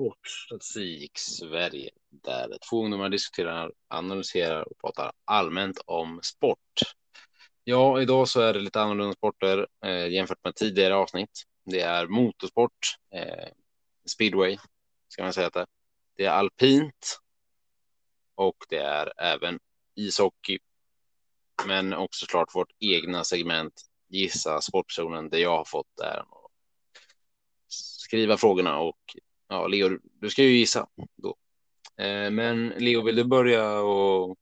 Sportstatistik Sverige där två ungdomar diskuterar, analyserar och pratar allmänt om sport. Ja, idag så är det lite annorlunda sporter eh, jämfört med tidigare avsnitt. Det är motorsport, eh, speedway ska man säga att det är. Det är alpint och det är även ishockey. Men också klart vårt egna segment Gissa sportpersonen där jag har fått där skriva frågorna och ja, Leo, du ska ju gissa då. Eh, men Leo, vill du börja och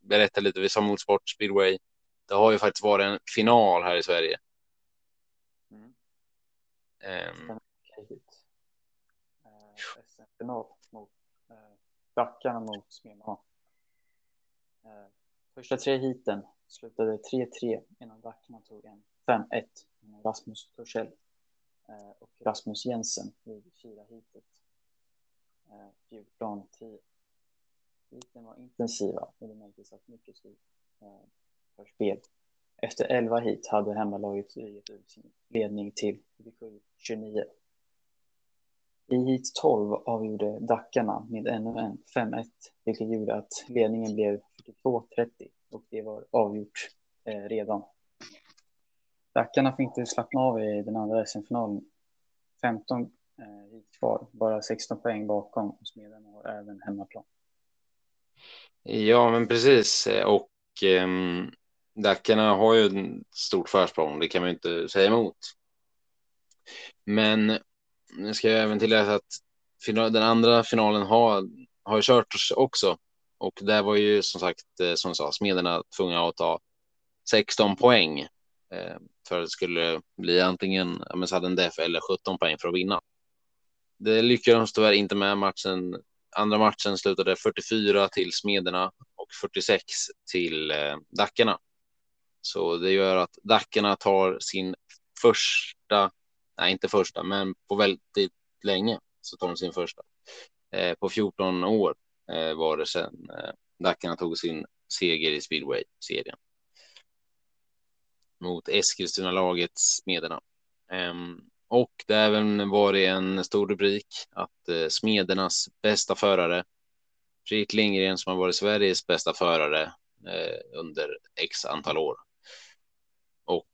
berätta lite? Vi sa motorsport, speedway. Det har ju faktiskt varit en final här i Sverige. Mm. Um, SM-final mot eh, mot Smedeholm. Eh, första tre heaten slutade 3-3 innan Backarna tog en 5-1 Rasmus Torssell Eh, Eh, och Rasmus Jensen i fyra heatet. Eh, 14-10. Heaten var intensiva och det märktes att mycket stod eh, för spel. Efter 11 hit hade hemmalaget gett ut sin ledning till 27-29. I hit 12 avgjorde Dackarna med ännu en 5-1, vilket gjorde att ledningen blev 42-30 och det var avgjort eh, redan Dackarna fick inte slappna av i den andra SM-finalen. 15 eh, gick kvar, bara 16 poäng bakom. Smeden har även hemmaplan. Ja, men precis. Eh, och eh, Dackarna har ju ett stort försprång, det kan man ju inte säga emot. Men nu ska jag även tillägga att final, den andra finalen har, har körts också. Och där var ju som sagt, eh, som sa, Smederna tvungna att ta 16 poäng Eh, för att det skulle bli antingen ja, sudden death eller 17 poäng för att vinna. Det lyckades tyvärr inte med matchen. Andra matchen slutade 44 till Smederna och 46 till eh, Dackarna. Så det gör att Dackarna tar sin första, nej inte första, men på väldigt länge så tar de sin första. Eh, på 14 år eh, var det sedan eh, Dackarna tog sin seger i speedway-serien mot Eskilstuna-laget Smederna. Um, och det har även varit en stor rubrik att uh, Smedernas bästa förare, Fredrik Lindgren som har varit Sveriges bästa förare uh, under x antal år. Och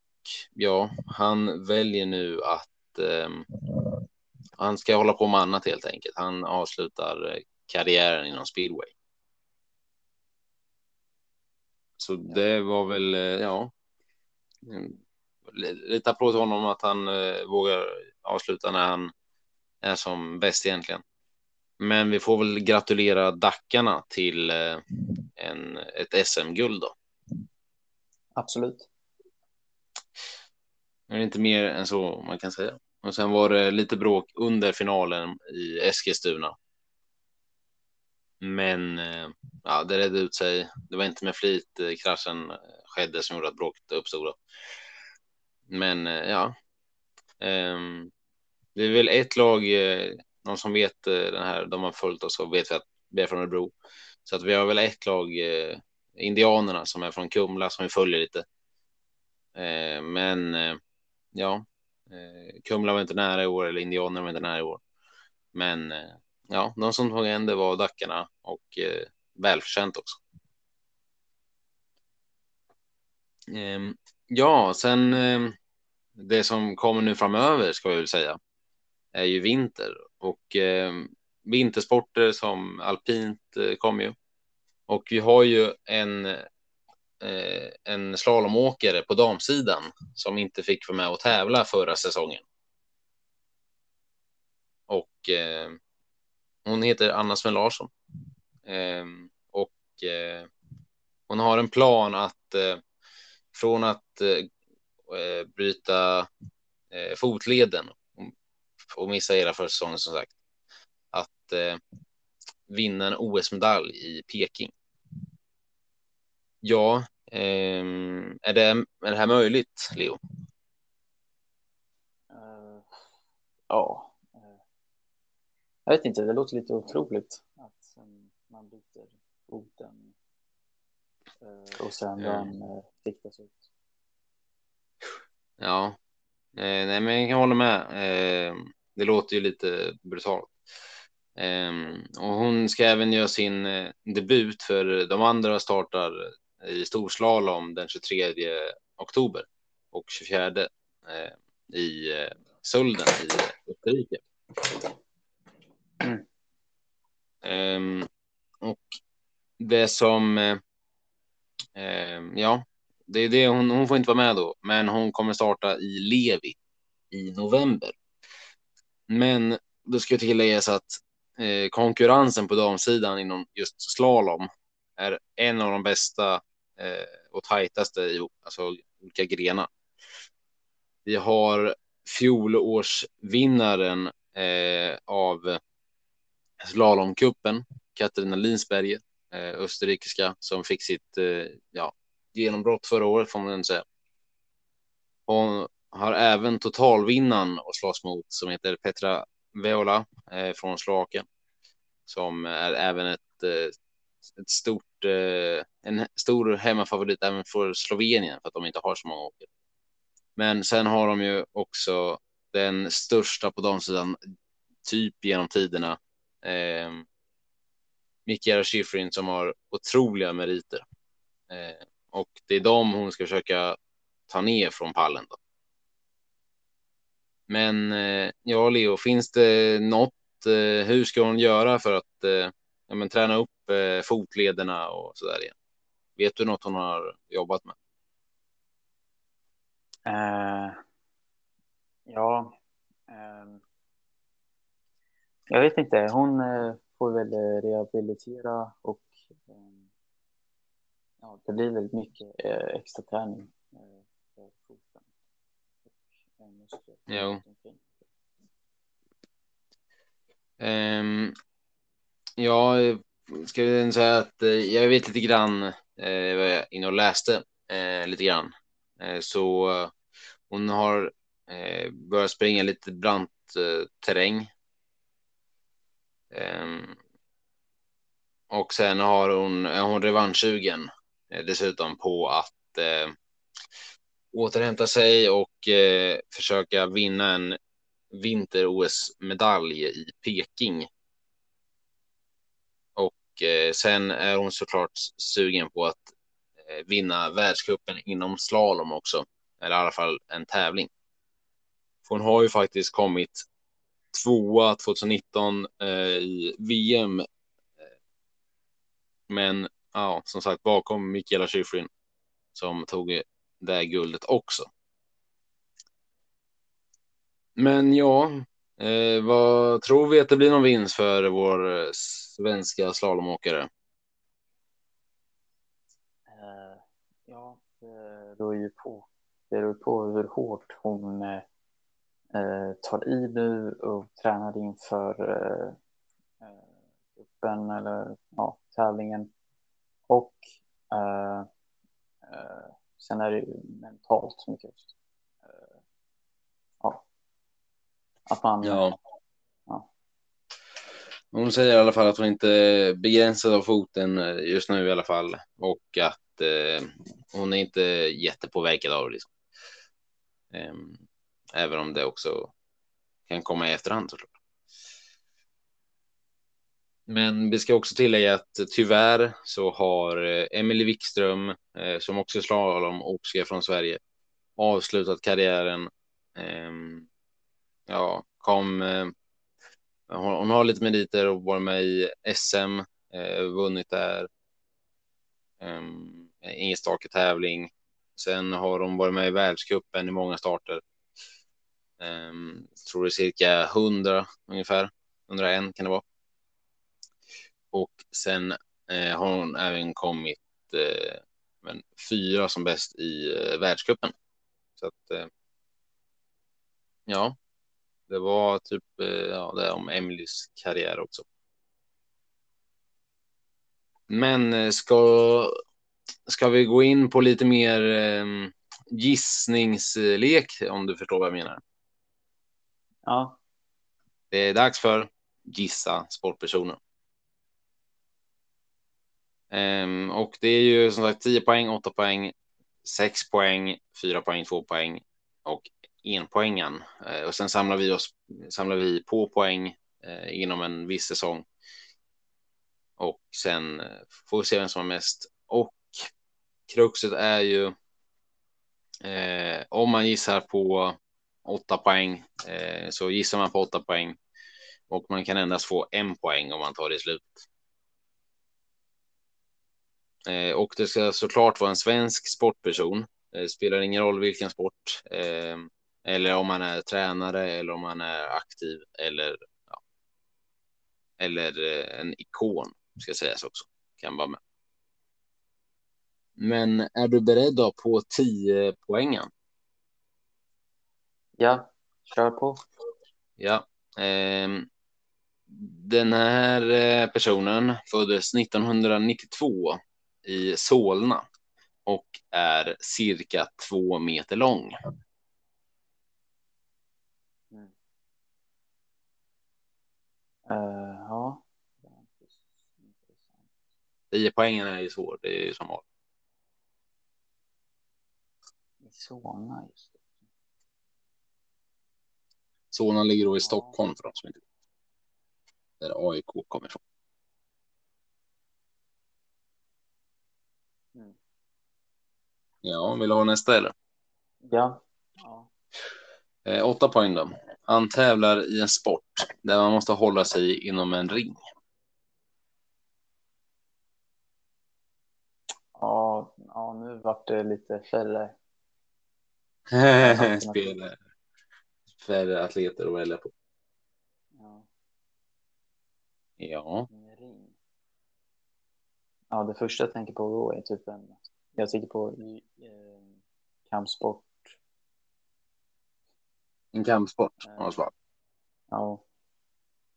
ja, han väljer nu att um, han ska hålla på med annat helt enkelt. Han avslutar karriären inom speedway. Så det var väl, ja, lite applåd till honom att han eh, vågar avsluta när han är som bäst egentligen. Men vi får väl gratulera Dackarna till eh, en, ett SM-guld då. Absolut. Det är inte mer än så man kan säga. Och sen var det lite bråk under finalen i Eskilstuna. Men eh, ja, det redde ut sig. Det var inte med flit eh, kraschen eh, skedde som gjorde att bråket uppstod. Men ja, ehm, det är väl ett lag, någon som vet den här, de har följt oss och vet vi att vi är från Örebro. Så att vi har väl ett lag, Indianerna som är från Kumla som vi följer lite. Men ja, Kumla var inte nära i år eller Indianerna var inte nära i år. Men ja, de som tog hem det var Dackarna och eh, välförtjänt också. Eh, ja, sen eh, det som kommer nu framöver ska vi väl säga är ju vinter och eh, vintersporter som alpint eh, kommer ju. Och vi har ju en eh, en slalomåkare på damsidan som inte fick vara med och tävla förra säsongen. Och ehm, hon heter Anna Sven Larsson. Eh, och eh, hon har en plan att eh, från att eh, eh bryta eh, fotleden och missa hela försäsongen som sagt. Att eh, vinna en OS-medalj i Peking. Ja, ehm, är, det, är det här möjligt, Leo? Uh, ja, jag vet inte, det låter lite otroligt att man byter foten eh, och sen ja. den eh, riktas ut. Ja, eh, nej, men jag kan hålla med. Det låter ju lite brutalt. Um, och hon ska även göra sin debut för de andra startar i storslalom den 23 oktober och 24 uh, i Sölden i Österrike. Um, och det som, ehm, ja, det är det hon, hon får inte vara med då, men hon kommer starta i Levi i november. Men då ska jag tilläggas att eh, konkurrensen på damsidan inom just slalom är en av de bästa eh, och tajtaste i alltså, olika grenar. Vi har fjolårsvinnaren eh, av slalomkuppen, Katarina Linsberger, eh, österrikiska, som fick sitt eh, ja, genombrott förra året får man säga. Hon har även totalvinnaren att slåss mot som heter Petra Veola eh, från Slovakien. Som är även ett, eh, ett stort, eh, en stor hemmafavorit även för Slovenien för att de inte har så många åkare. Men sen har de ju också den största på damsidan typ genom tiderna. Eh, Mikaela Schifrin som har otroliga meriter. Eh, och det är dem hon ska försöka ta ner från pallen. Då. Men eh, ja, Leo, finns det något? Eh, hur ska hon göra för att eh, ja, men, träna upp eh, fotlederna och så där igen? Vet du något hon har jobbat med? Uh, ja, uh, jag vet inte. Hon uh, får väl rehabilitera och ja, det blir väldigt mycket extra träning för foten. Jo. Um, ja, ska vi säga att eh, jag vet lite grann, eh, jag var inne och läste eh, lite grann. Eh, så hon har eh, börjat springa lite brant eh, terräng. Ehm, och sen har hon, är hon revanschsugen eh, dessutom på att eh, återhämta sig och eh, försöka vinna en vinter-OS-medalj i Peking. Och eh, sen är hon såklart sugen på att eh, vinna världscupen inom slalom också, eller i alla fall en tävling. Hon har ju faktiskt kommit tvåa 2019 eh, i VM. Eh, men ja, som sagt bakom Mikaela Schifrin som tog det guldet också. Men ja, eh, vad tror vi att det blir någon vinst för vår eh, svenska slalomåkare? Eh, ja, det beror ju på. Det beror på hur hårt hon eh, uh, tar i nu och tränar inför uh, cupen eller ja, tävlingen. Och uh, Sen är det ju mentalt mycket. Eh, ja. Att man... Ja. ja. Hon säger i alla fall att hon inte är begränsad av foten eh, just nu i alla fall och att eh, hon är inte jättepåverkad av det. Liksom. Även om det också kan komma i efterhand såklart. Men vi ska också tillägga att tyvärr så har eh, Emily Wikström, eh, som också är slalom och ska från Sverige, avslutat karriären. Ehm, ja, kom. Eh, hon har lite meriter och var med i SM, vunnit där. Ehm, enstaka tävling. Sen har hon varit med i världscupen i många starter. Ehm, tror det är cirka 100 ungefär. 101 kan det vara. Och sen eh, har hon även kommit eh, men, fyra som bäst i eh, världscupen. Så att eh, ja, det var typ ja, det om Emelies karriär också. Men ska, ska vi gå in på lite mer ehm, gissningslek om du förstår vad jag menar? Ja. Det är dags för gissa sportpersoner. Um, ehm, och det är ju som sagt 10 poäng, 8 poäng, 6 poäng, 4 poäng, 2 poäng och enpoängen. Uh, och sen samlar vi oss, samlar vi på poäng uh, inom en viss säsong. Och sen eh, får vi se vem som har mest. Och kruxet är ju uh, om man gissar på åtta poäng eh, så gissar man på åtta poäng och man kan endast få en poäng om man tar det i slut. Eh, och det ska såklart vara en svensk sportperson. Det spelar ingen roll vilken sport eh, eller om man är tränare eller om man är aktiv eller ja, eller eh, en ikon ska sägas också kan vara med. Men är du beredd då på 10 poängen? Ja, kör på. Ja. Eh, den här eh, personen föddes 1992 i Solna och är cirka två meter lång. Mm. Uh, ja. 10 poängen är ju svår, det är ju som vanligt. Solna, just. Solna ligger då i Stockholm för de som inte vet. Där AIK kommer ifrån. Mm. Ja, vill du ha nästa eller? Ja. ja. Eh, åtta poäng då. Han tävlar i en sport där man måste hålla sig inom en ring. Ja, ja nu vart det lite färre. Spel färre atleter att välja på. Ja. Ja. Ja, det första jag tänker på då är typ en. Jag tänker på eh, kampsport. En kampsport svarat. Ja.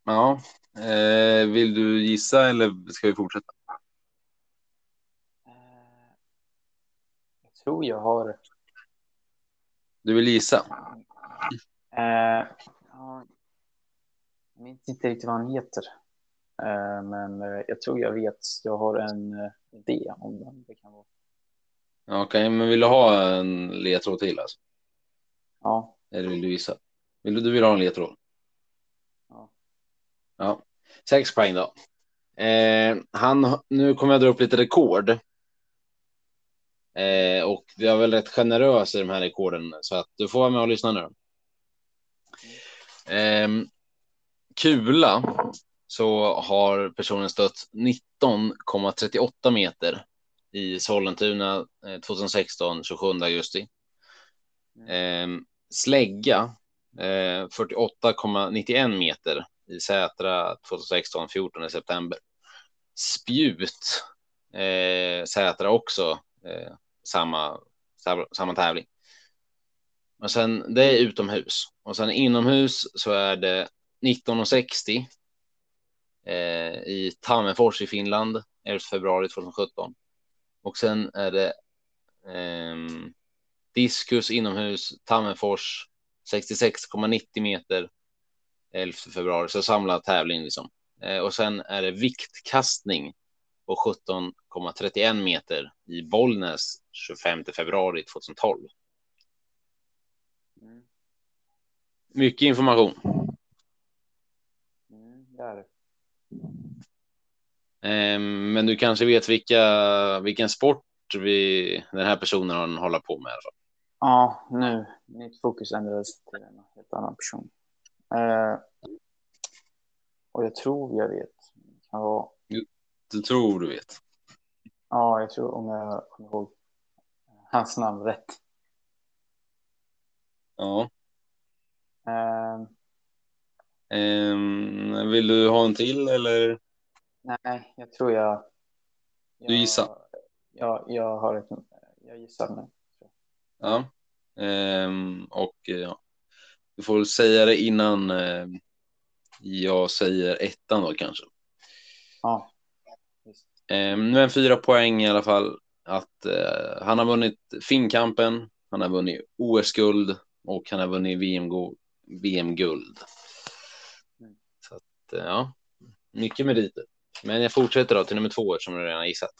Ja. Eh, vill du gissa eller ska vi fortsätta? Eh, jag tror jag har. Du vill gissa? Eh, ja, jag minns inte riktigt vad han heter. Eh, men eh, jag tror jag vet. Jag har en eh, idé om vem det kan vara. Okej, okay, men vill du ha en ledtråd till alltså? Ja. Eller vill du gissa? Vill du, du vill ha en ledtråd? Ja. Ja. Sex poäng då. Eh, han, nu kommer jag dra upp lite rekord. Eh, och jag är väl rätt generös i de här rekorden så att du får vara med och lyssna nu. Eh, kula så har personen stött 19,38 meter i Sollentuna eh, 2016, 27 augusti. Eh, slägga eh, 48,91 meter i Sätra 2016, 14 september. Spjut eh, Sätra också eh, samma, samma tävling. Men sen det är utomhus och sen inomhus så är det 1960 eh, i Tammerfors i Finland 11 februari 2017. Och sen är det eh, diskus inomhus Tammerfors 66,90 meter 11 februari, så samlad tävling liksom. Eh, och sen är det viktkastning på 17,31 meter i Bollnäs 25 februari 2012. Mycket information. Mm, det är det. Ehm, men du kanske vet vilka, vilken sport vi, den här personen håller på med? Alltså. Ja, nu. Mitt fokus ändrades till en helt annan person. Eh, och jag tror jag vet. Vara... Du tror du vet? Ja, jag tror om jag kommer ihåg hans namn rätt. Ja. Eh, um, vill du ha en till eller? nej, jag tror jag... jag Du gissar? Ja, jag har ett... Jag gissar nu. Ja. Um, och ja, du får väl säga det innan uh, jag säger ettan då kanske. Ja. Um, men fyra poäng i alla fall. Att uh, han har vunnit Finnkampen, han har vunnit OS-guld och han har vunnit VM-guld. VM Mm. Så att uh, ja, mycket meriter. Men jag fortsätter då till nummer två som du redan har gissat.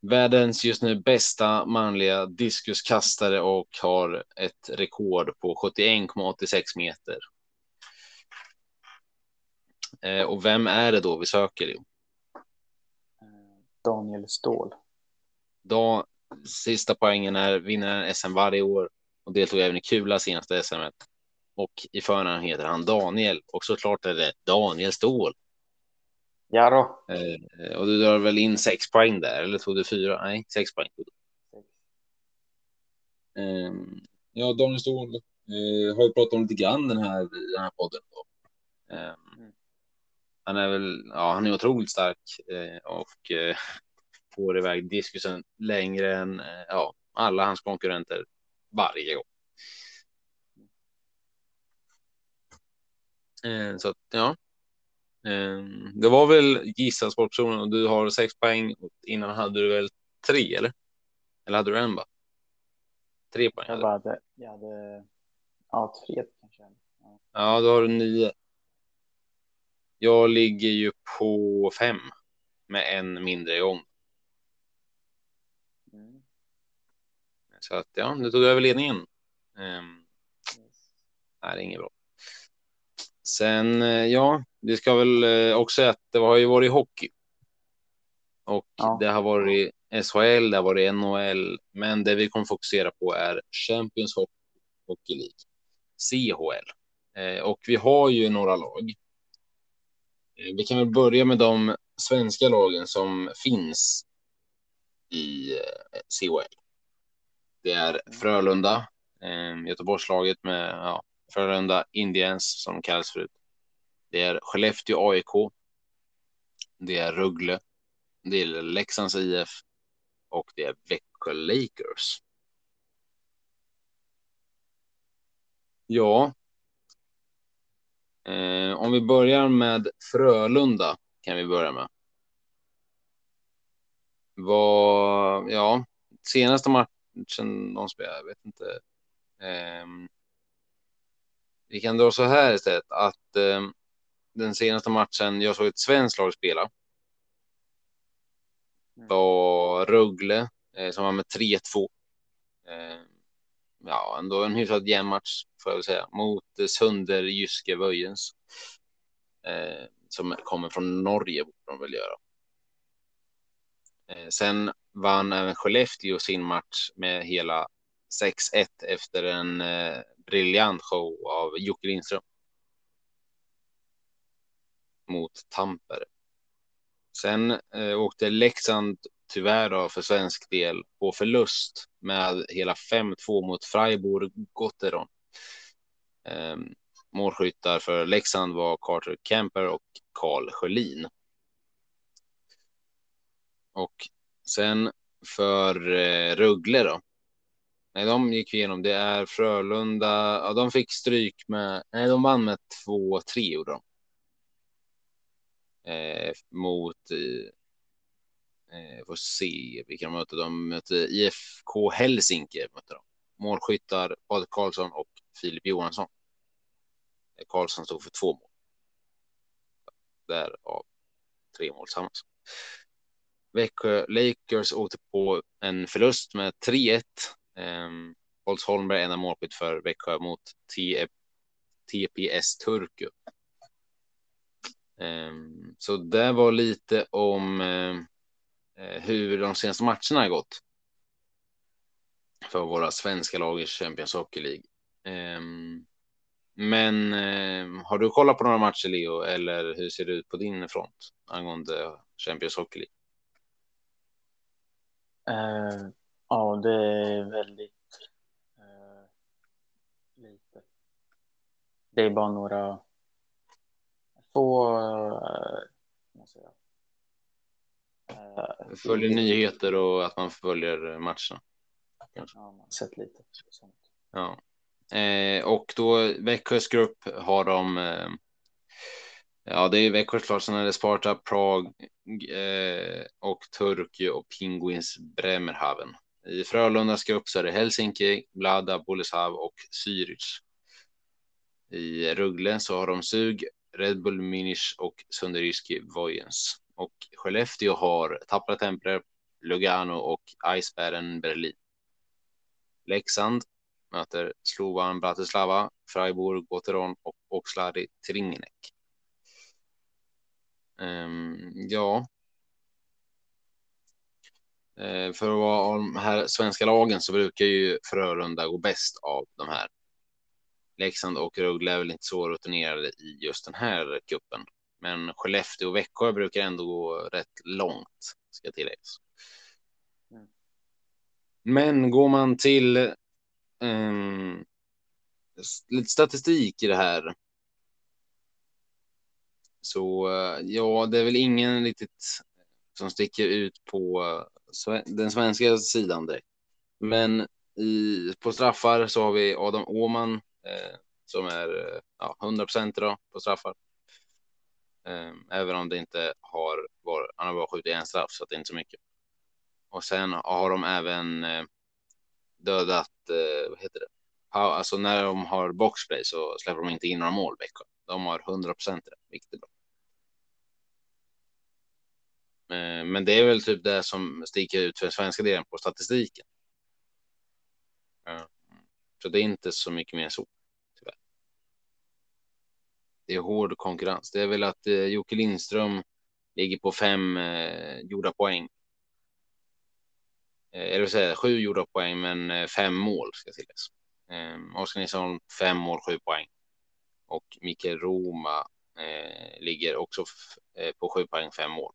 Världens just nu bästa manliga diskuskastare och har ett rekord på 71,86 meter. Eh, och vem är det då vi söker? Leo? Daniel Ståhl. Då, sista poängen är vinnaren SM varje år och deltog även i Kula senaste SM. Och i förnamn heter han Daniel och såklart är det Daniel Ståhl. Ja då. Eh, och du drar väl in sex poäng där eller tog du fyra? Nej, sex poäng. Eh, ja, Daniel Ståhl eh, har ju pratat om lite grann den här, den här podden. Då. Mm. Han är väl, ja, han är otroligt stark eh, och eh, får iväg diskusen längre än eh, ja, alla hans konkurrenter varje gång. Eh, så att, ja. Eh, det var väl gissa sportzonen och du har sex poäng. Innan hade du väl tre eller? Eller hade du en bara? Tre poäng? Jag, bara hade, jag hade, ja, tre kanske. Ja, ja då har du nio. Jag ligger ju på fem med en mindre gång. Mm. Så att ja, nu tog jag över ledningen. Um, det är inget bra. Sen, eh, ja, det ska väl eh, också säga att det har ju varit hockey. Och ja. det har varit SHL, det har varit NHL, men det vi kommer fokusera på är Champions Hockey League, CHL. Eh, och vi har ju några lag. Vi kan väl börja med de svenska lagen som finns i CHL. Det är Frölunda, Göteborgslaget med ja, Frölunda Indians som kallas förut. Det är Skellefteå AIK. Det är Rögle. Det är Leksands IF och det är Växjö Lakers. Ja. Eh, om vi börjar med Frölunda kan vi börja med. Vad, ja, senaste matchen de spelade, jag vet inte. Eh, vi kan dra så här istället att eh, den senaste matchen jag såg ett svenskt lag spela mm. var Rögle eh, som var med 3-2. Eh, ja, ändå en hyfsat jämn match får jag väl säga mot Sunder Jyske Vöjens eh, som kommer från Norge borde de väl göra. Eh, sen vann även Skellefteå sin match med hela 6-1 efter en eh, briljant show av Jocke Lindström. Mot Tamper. Sen eh, åkte Leksand tyvärr då, för svensk del på förlust med hela 5-2 mot Freiburg Gotteron. Eh, målskyttar för Leksand var Carter Kemper och Karl Sjölin. Och sen för eh, Ruggle då Nej, de gick igenom. Det är Frölunda. Ja, de fick stryk med. Nej, de vann med 2-3 gjorde de. Eh, mot. Eh, eh får se vilka de mötte. De mötte IFK Helsinki. Mötte de. Målskyttar Patrik Karlsson och Filip Johansson. Eh, Karlsson stod för två mål. Därav tre mål tillsammans. Växjö Lakers åkte på en förlust med 3-1 Um, Holtz Holmberg enda målskytt för Växjö mot TPS Turku. Um, så det var lite om uh, hur de senaste matcherna har gått. För våra svenska lag i Champions Hockey League. Um, men har du kollat på några matcher Leo eller hur ser det ut på din front angående Champions Hockey League? Uh, Ja, det är väldigt eh, lite. Det är bara några få, säga. Eh, följer i, nyheter och att man följer matcherna. Kanske. Ja, man har sett lite sånt. Ja. Och då Växjös grupp har de Ja, det är Växjö klart, sen är det Sparta, Prag eh, och Turku och Pinguins Bremerhaven. I Frölundas grupp så är det Helsinki, Blada, Boleslav och Zürich. I Rögle så har de Sug, Red Bull Minish och Sunderyski Vojens. Och Skellefteå har Tappra Templer, Lugano och Eisbären Berlin. Leksand möter Slovan Bratislava, Freiburg, Gotteron och Oxlade Tringenek. Um, ja. Uh, för att vara av de här svenska lagen så brukar ju Frölunda gå bäst av de här. Leksand och Rögle är väl inte så rutinerade i just den här kuppen. Men Skellefteå och Växjö brukar ändå gå rätt långt, ska tilläggas. Mm. Men går man till um, lite statistik i det här. Så eh, ja, det är väl ingen riktigt som sticker ut på eh, den svenska sidan direkt. Men i, på straffar så har vi Adam Åman eh, som är eh, ja, 100 procent på straffar. Eh, även om det inte har varit, han har bara skjutit en straff så att det är inte så mycket. Och sen har de även eh, dödat, vad heter det? Alltså när de har boxplay så släpper de inte in några mål De har 100 procent vilket är bra. Eh, Eh, men det är väl typ det som sticker ut för den svenska delen på statistiken. Eh, så det är inte så mycket mer så. Tyvärr. Det är hård konkurrens. Det är väl att eh, Jocke Lindström ligger på fem gjorda poäng. Eller säga sju gjorda poäng, men fem mål ska tilläggas. Oskar Nilsson fem mål, sju poäng. Och Mikael Roma eh, ligger också eh, på sju poäng, fem mål.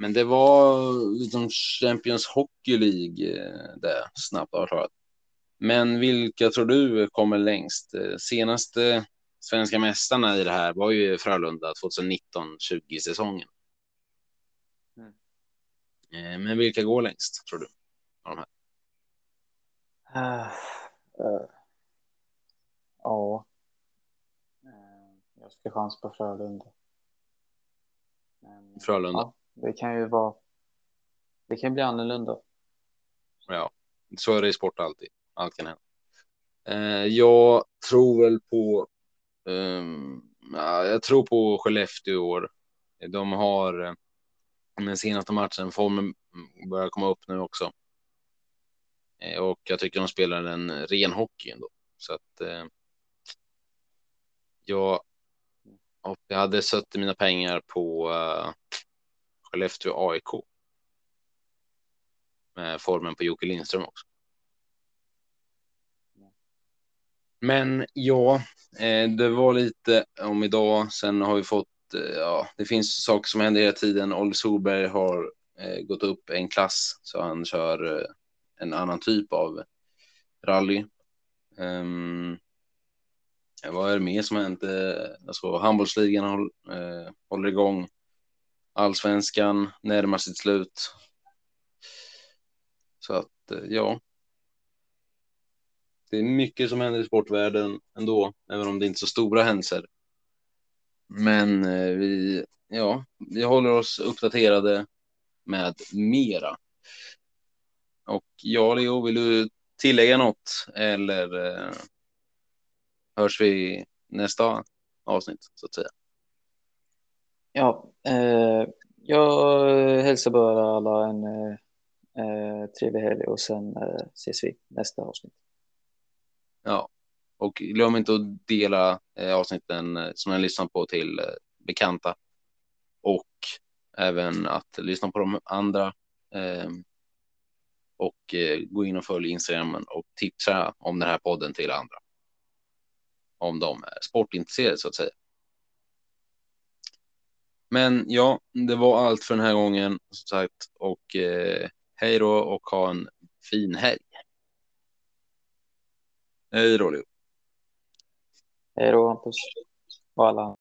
Men det var liksom Champions Hockey League eh, där snabbt avklarat. Men vilka tror du kommer längst? Eh, senaste svenska mästarna i det här var ju Frölunda 2019-20 säsongen. Mm. Eh, men vilka går längst tror du? Av de här? Uh, uh, ja. Uh, jag ska chans på Frölunda. Men, Frölunda? Ja, det kan ju vara. Det kan bli annorlunda. Ja, så är det i sport alltid allt kan hända. Eh, jag tror väl på. Um, jag tror på Skellefteå i år. De har eh, den senaste matchen. Formen börjar komma upp nu också. Eh, och jag tycker de spelar en ren hockey ändå. Så att. Eh, jag. Jag hade suttit mina pengar på eh, Skellefteå AIK. Med formen på Jocke Lindström också. Men ja, eh, det var lite om idag. Sen har vi fått, eh, ja, det finns saker som händer hela tiden. Olle Solberg har eh, gått upp en klass så han kör en annan typ av rally. Um, vad är det mer som har hänt? Alltså, handbollsligan håller igång. Allsvenskan närmar sitt slut. Så att eh, ja, det är mycket som händer i sportvärlden ändå, även om det inte är så stora händelser. Men eh, vi, ja, vi håller oss uppdaterade med mera. Och ja, Leo, vill du tillägga något eller eh, hörs vi nästa avsnitt så att säga? Ja, eh, jag hälsar bara alla en eh, eh, trevlig helg och sen eh, ses vi nästa avsnitt. Ja, och glöm inte att dela eh, avsnitten eh, som ni lyssnar på till eh, bekanta och även att lyssna på de andra eh, och eh, gå in och följ Instagram och tipsa om den här podden till andra. Om de är sportintresserade så att säga. Men ja, det var allt för den här gången som sagt och eh, hej då och ha en fin helg. Hej då, Leo. Hej då, Hampus. Och alla